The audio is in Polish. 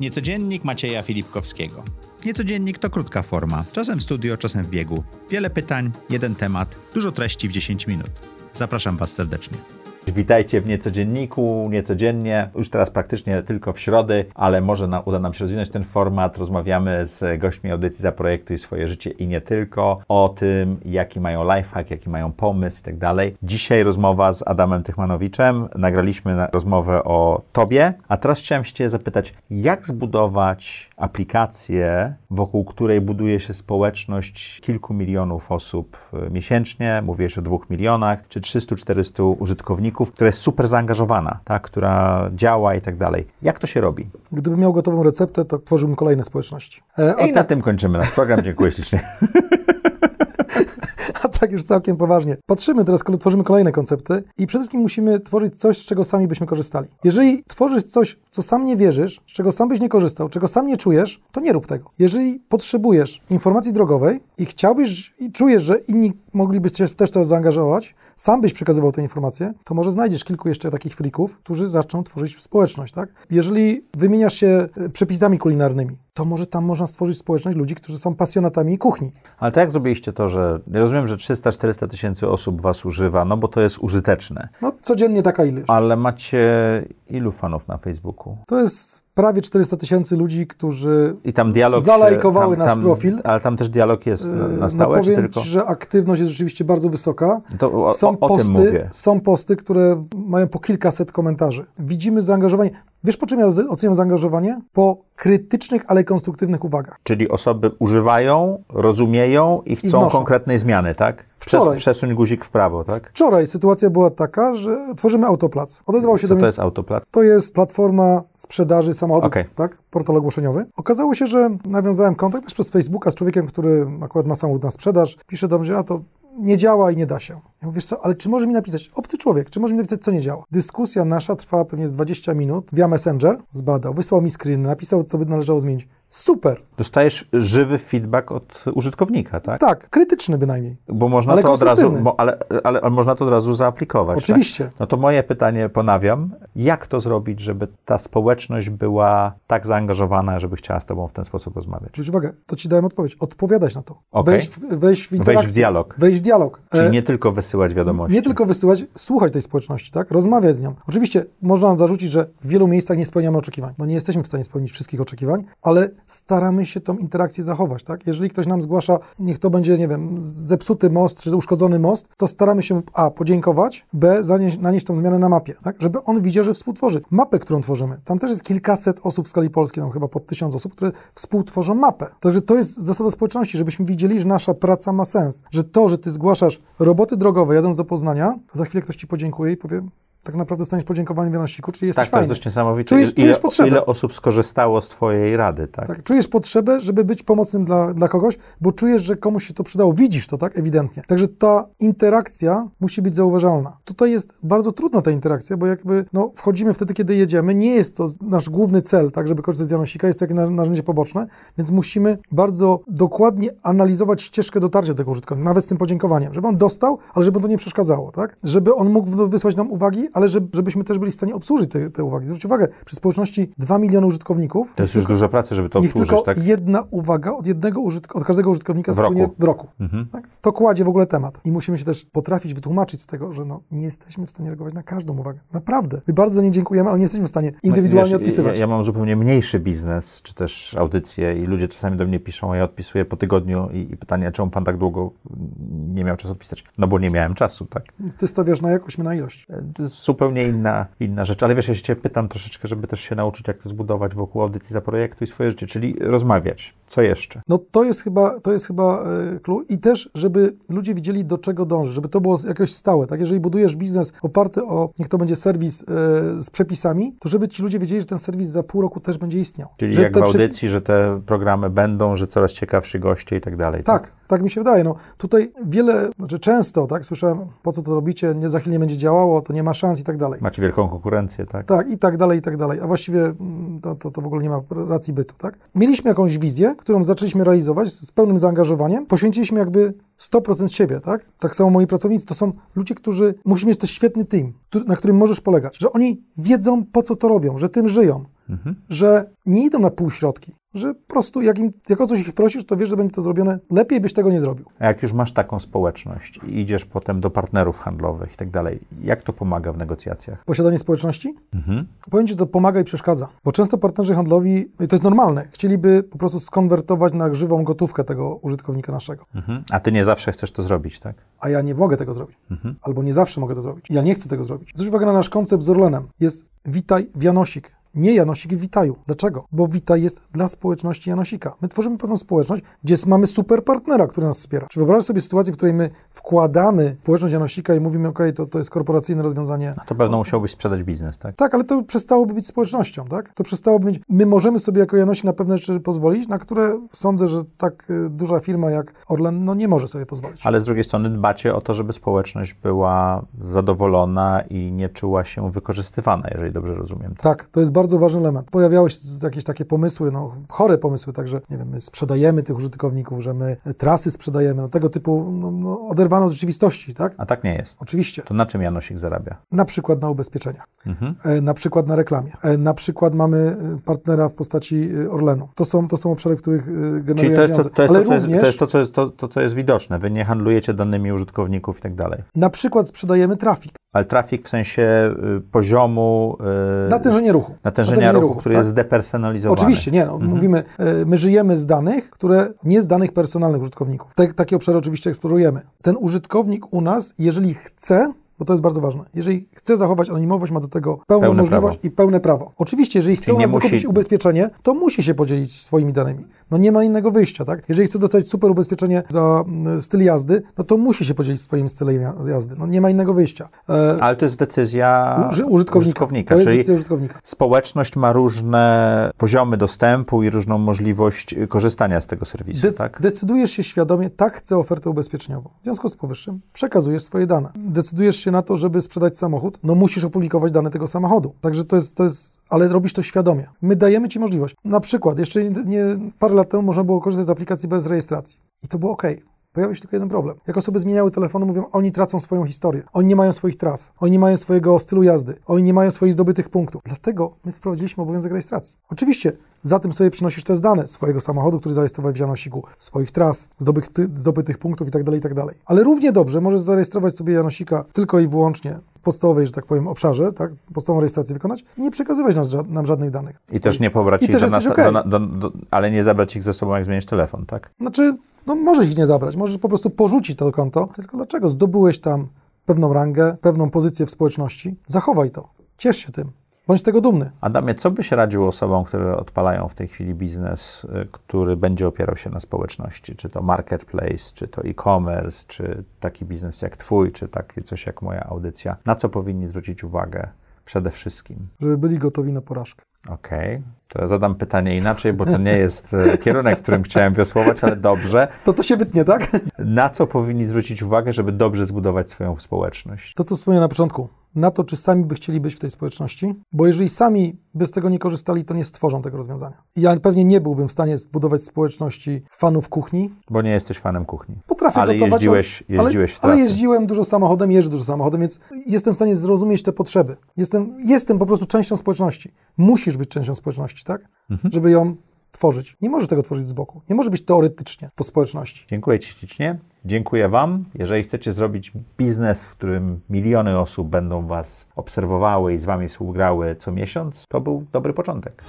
Niecodziennik Macieja Filipkowskiego. Niecodziennik to krótka forma, czasem w studio, czasem w biegu. Wiele pytań, jeden temat, dużo treści w 10 minut. Zapraszam Was serdecznie. Witajcie w Niecodzienniku, Niecodziennie, już teraz praktycznie tylko w środy, ale może uda nam się rozwinąć ten format. Rozmawiamy z gośćmi audycji za projektu i swoje życie i nie tylko, o tym, jaki mają lifehack, jaki mają pomysł i tak dalej. Dzisiaj rozmowa z Adamem Tychmanowiczem. Nagraliśmy na rozmowę o Tobie, a teraz chciałem się zapytać, jak zbudować aplikację, wokół której buduje się społeczność kilku milionów osób y, miesięcznie, mówię jeszcze o dwóch milionach, czy 300-400 użytkowników, która jest super zaangażowana, tak, która działa i tak dalej. Jak to się robi? Gdybym miał gotową receptę, to tworzyłbym kolejne społeczności. E, I na tym kończymy nasz program. Dziękuję ślicznie. Tak już całkiem poważnie. Patrzymy teraz, tworzymy kolejne koncepty i przede wszystkim musimy tworzyć coś, z czego sami byśmy korzystali. Jeżeli tworzysz coś, w co sam nie wierzysz, z czego sam byś nie korzystał, czego sam nie czujesz, to nie rób tego. Jeżeli potrzebujesz informacji drogowej i chciałbyś i czujesz, że inni mogliby się też to zaangażować, sam byś przekazywał te informacje, to może znajdziesz kilku jeszcze takich frików, którzy zaczną tworzyć społeczność, tak? Jeżeli wymieniasz się e, przepisami kulinarnymi, to może tam można stworzyć społeczność ludzi, którzy są pasjonatami kuchni. Ale to jak zrobiliście to, że ja rozumiem, że 300-400 tysięcy osób was używa, no bo to jest użyteczne. No codziennie taka ilość. Ale macie ilu fanów na Facebooku? To jest prawie 400 tysięcy ludzi, którzy I tam dialog zalajkowały tam, nasz tam, profil. Ale tam też dialog jest na no stałe, powiem czy tylko? Ci, że aktywność jest rzeczywiście bardzo wysoka. To o, są, o, o posty, tym mówię. są posty, które mają po kilkaset komentarzy. Widzimy zaangażowanie. Wiesz, po czym ja oceniam zaangażowanie? Po krytycznych, ale konstruktywnych uwagach. Czyli osoby używają, rozumieją i chcą wnoszą. konkretnej zmiany, tak? Wczoraj. przesuń guzik w prawo, tak? Wczoraj sytuacja była taka, że tworzymy autoplac. Odezwał się Co do mnie. to jest autoplat? To jest platforma sprzedaży samochodów, Okej. tak? Portal ogłoszeniowy. Okazało się, że nawiązałem kontakt też przez Facebooka z człowiekiem, który akurat ma samochód na sprzedaż. Pisze do mnie, a to nie działa i nie da się. Ja mówię, co, ale czy może mi napisać, obcy człowiek, czy może mi napisać, co nie działa? Dyskusja nasza trwała pewnie z 20 minut via Messenger, zbadał, wysłał mi screen, napisał, co by należało zmienić. Super! Dostajesz żywy feedback od użytkownika, tak? Tak, krytyczny bynajmniej. Bo można Ale to od razu, bo, ale, ale, ale można to od razu zaaplikować. Oczywiście. Tak? No to moje pytanie ponawiam. Jak to zrobić, żeby ta społeczność była tak zaangażowana, żeby chciała z tobą w ten sposób rozmawiać? Zwróć uwagę, to ci dałem odpowiedź. Odpowiadać na to. Okej. Wejść, w, wejść w interakcję. Wejść w dialog. Wejść w dialog. Czyli E, nie tylko wysyłać wiadomości. Nie tylko wysyłać, słuchać tej społeczności, tak? Rozmawiać z nią. Oczywiście można nam zarzucić, że w wielu miejscach nie spełniamy oczekiwań, bo nie jesteśmy w stanie spełnić wszystkich oczekiwań, ale staramy się tą interakcję zachować, tak? Jeżeli ktoś nam zgłasza, niech to będzie, nie wiem, zepsuty most czy uszkodzony most, to staramy się A, podziękować, B, zanieść, nanieść tą zmianę na mapie, tak? Żeby on widział, że współtworzy. Mapę, którą tworzymy. Tam też jest kilkaset osób w skali polskiej, tam chyba pod tysiąc osób, które współtworzą mapę. Także to jest zasada społeczności, żebyśmy widzieli, że nasza praca ma sens. Że to, że ty zgłaszasz roboty drogowe jadąc do Poznania, to za chwilę ktoś ci podziękuje i powie, tak naprawdę dostaniesz podziękowanie w wianomiku, czyli jesteś Tak, to jest fajny. dość niesamowite. Czujesz- ile, czujesz potrzebę. ile osób skorzystało z twojej rady, tak? Tak, czujesz potrzebę, żeby być pomocnym dla, dla kogoś, bo czujesz, że komuś się to przydało. Widzisz to, tak? Ewidentnie. Także ta interakcja musi być zauważalna. Tutaj jest bardzo trudna ta interakcja, bo jakby no, wchodzimy wtedy, kiedy jedziemy. Nie jest to nasz główny cel, tak, żeby korzystać z Janosika, jest to jakieś na- narzędzie poboczne, więc musimy bardzo dokładnie analizować ścieżkę dotarcia tego użytkownika, nawet z tym podziękowaniem, żeby on dostał, ale żeby to nie przeszkadzało, tak? Żeby on mógł wysłać nam uwagi, ale żeby, żebyśmy też byli w stanie obsłużyć te, te uwagi. Zwróć uwagę, przy społeczności 2 miliony użytkowników, To jest już dużo pracy, żeby to obsłużyć, tylko tak? jedna uwaga od, jednego użytk- od każdego użytkownika W roku. w roku. Mhm. Tak? To kładzie w ogóle temat. I musimy się też potrafić wytłumaczyć z tego, że no, nie jesteśmy w stanie reagować na każdą uwagę. Naprawdę. My bardzo za nie dziękujemy, ale nie jesteśmy w stanie indywidualnie Wiesz, odpisywać. Ja, ja mam zupełnie mniejszy biznes, czy też audycje i ludzie czasami do mnie piszą, a ja odpisuję po tygodniu i, i pytanie, czemu pan tak długo nie miał czasu odpisać? No bo nie miałem czasu, tak? Ty stawiasz na jakość, my na ilość. Zupełnie inna, inna rzecz. Ale wiesz, ja się pytam troszeczkę, żeby też się nauczyć, jak to zbudować wokół audycji za projektu i swoje życie, czyli rozmawiać. Co jeszcze? No to jest chyba, to jest chyba e, clue i też, żeby ludzie widzieli, do czego dąży, żeby to było jakoś stałe, tak? Jeżeli budujesz biznes oparty o, niech to będzie serwis e, z przepisami, to żeby ci ludzie wiedzieli, że ten serwis za pół roku też będzie istniał. Czyli że jak w audycji, że te programy będą, że coraz ciekawsi goście i tak dalej. Tak, tak mi się wydaje. No, tutaj wiele, znaczy często, tak, słyszałem, po co to robicie, nie, za chwilę nie będzie działało, to nie ma szans i tak dalej. Macie wielką konkurencję, tak? Tak, i tak dalej, i tak dalej. A właściwie mm, to, to, to w ogóle nie ma racji bytu, tak? Mieliśmy jakąś wizję, którą zaczęliśmy realizować z pełnym zaangażowaniem. Poświęciliśmy jakby 100% siebie, tak? Tak samo moi pracownicy to są ludzie, którzy muszą mieć też świetny team, na którym możesz polegać, że oni wiedzą po co to robią, że tym żyją. że nie idą na półśrodki, że po prostu jak, im, jak o coś ich prosisz, to wiesz, że będzie to zrobione, lepiej byś tego nie zrobił. A jak już masz taką społeczność i idziesz potem do partnerów handlowych i tak dalej, jak to pomaga w negocjacjach? Posiadanie społeczności? Powiem Ci, to pomaga i przeszkadza, bo często partnerzy handlowi, i to jest normalne, chcieliby po prostu skonwertować na żywą gotówkę tego użytkownika naszego. Mhm. A ty nie zawsze chcesz to zrobić, tak? a ja nie mogę tego zrobić. Albo nie zawsze mogę to zrobić. Ja nie chcę tego zrobić. Zwróć uwagę na nasz koncept z Orlenem. Jest witaj w Janosik. Nie Janosik Witaju. Dlaczego? Bo Witaj jest dla społeczności Janosika. My tworzymy pewną społeczność, gdzie mamy super partnera, który nas wspiera. Czy wyobraź sobie sytuację, w której my wkładamy społeczność Janosika i mówimy, ok, to, to jest korporacyjne rozwiązanie. No to pewno musiałbyś sprzedać biznes, tak? Tak, ale to przestałoby być społecznością, tak? To przestałoby być. My możemy sobie jako Janosik na pewne rzeczy pozwolić, na które sądzę, że tak y, duża firma jak Orlen no, nie może sobie pozwolić. Ale z drugiej strony dbacie o to, żeby społeczność była zadowolona i nie czuła się wykorzystywana, jeżeli dobrze rozumiem. Tak, to jest bardzo ważny element. Pojawiały się jakieś takie pomysły, no chore pomysły, także nie wiem, my sprzedajemy tych użytkowników, że my trasy sprzedajemy, no tego typu no, no, oderwano od rzeczywistości, tak? A tak nie jest. Oczywiście. To na czym Janosik zarabia? Na przykład na ubezpieczeniach, Mhm. e, na przykład na reklamie, e, na przykład mamy e, partnera w postaci Orlenu. To są, to są obszary, w których e, generujemy Czyli to jest to, to, jest Ale to, co jest, to jest to, co jest, to, to, co jest widoczne. Wy nie handlujecie danymi użytkowników i tak dalej. na przykład sprzedajemy trafik, Ale trafik w sensie y, poziomu y, natężenie ruchu. natężenia ruchu, który tak? jest zdepersonalizowany. Oczywiście, nie. No, Mówimy, e, my żyjemy z danych, które nie z danych personalnych użytkowników. Te, takie obszary oczywiście eksplorujemy. Ten użytkownik u nas, jeżeli chce, bo to jest bardzo ważne, jeżeli chce zachować anonimowość, ma do tego pełną Pełne możliwość prawo. i pełne prawo. Oczywiście, jeżeli chce u nas musi- ubezpieczenie, to musi się podzielić swoimi danymi. No nie ma innego wyjścia, tak? Jeżeli chce dostać super ubezpieczenie za mm, styl jazdy, no to musi się podzielić swoim stylem ja- jazdy. No nie ma innego wyjścia. E, Ale to jest decyzja uży- użytkownika. To jest czyli decyzja użytkownika. społeczność ma różne poziomy dostępu i różną możliwość y, korzystania z tego serwisu, Dec- tak? Decydujesz się świadomie, tak chcę ofertę ubezpieczeniową. W związku z powyższym przekazujesz swoje dane. Decydujesz się na to, żeby sprzedać samochód, no musisz opublikować dane tego samochodu. Także to jest, to jest, ale robisz to świadomie. My dajemy Ci możliwość. Na przykład, jeszcze nie, nie, parę lat temu można było korzystać z aplikacji bez rejestracji. I to było ok. Pojawił się tylko jeden problem. Jak osoby zmieniały telefony, mówią, oni tracą swoją historię. Oni nie mają swoich tras. Oni nie mają swojego stylu jazdy. Oni nie mają swoich zdobytych punktów. Dlatego my wprowadziliśmy obowiązek rejestracji. Oczywiście, za tym sobie przynosisz te dane swojego samochodu, który zarejestrowałeś w Janosiku, swoich tras, zdobytych, zdobytych punktów itd., itd. Ale równie dobrze możesz zarejestrować sobie Janosika tylko i wyłącznie podstawowej, że tak powiem, obszarze, tak? Podstawową rejestrację wykonać i nie przekazywać nas, ża- nam żadnych danych. I też nie pobrać I ich też do, nas, okej. do, do, do, ale nie zabrać ich ze sobą, jak zmienisz telefon, tak? Znaczy, no możesz ich nie zabrać, możesz po prostu porzucić to konto, tylko dlaczego? Zdobyłeś tam pewną rangę, pewną pozycję w społeczności, zachowaj to, ciesz się tym, bądź z tego dumny. Adamie, co byś radził osobom, które odpalają w tej chwili biznes, y, który będzie opierał się na społeczności? Czy to marketplace, czy to e-commerce, czy taki biznes jak twój, czy taki coś jak moja audycja? Na co powinni zwrócić uwagę przede wszystkim? Żeby byli gotowi na porażkę. Okej, to ja zadam pytanie inaczej, bo to nie jest e, kierunek, w którym chciałem wiosłować, ale dobrze. To to się wytnie, tak? Na co powinni zwrócić uwagę, żeby dobrze zbudować swoją społeczność? To, co wspomniałem na początku, na to, czy sami by chcieli być w tej społeczności, bo jeżeli sami by z tego nie korzystali, to nie stworzą tego rozwiązania. Ja pewnie nie byłbym w stanie zbudować społeczności fanów kuchni. Bo nie jesteś fanem kuchni. Potrafię Ale gotować, jeździłeś- ale- jeździłeś ale, ale jeździłem dużo samochodem, jeżdżę dużo samochodem, więc jestem w stanie zrozumieć te potrzeby. Jestem, jestem po prostu częścią społeczności. Musisz być częścią społeczności, tak? Mhm. Żeby ją tworzyć. Nie możesz tego tworzyć z boku. Nie może być teoretycznie po społeczności. Dziękuję Ci ślicznie. Dziękuję Wam. Jeżeli chcecie zrobić biznes, w którym miliony osób będą Was obserwowały i z Wami współgrały co miesiąc, to był dobry początek.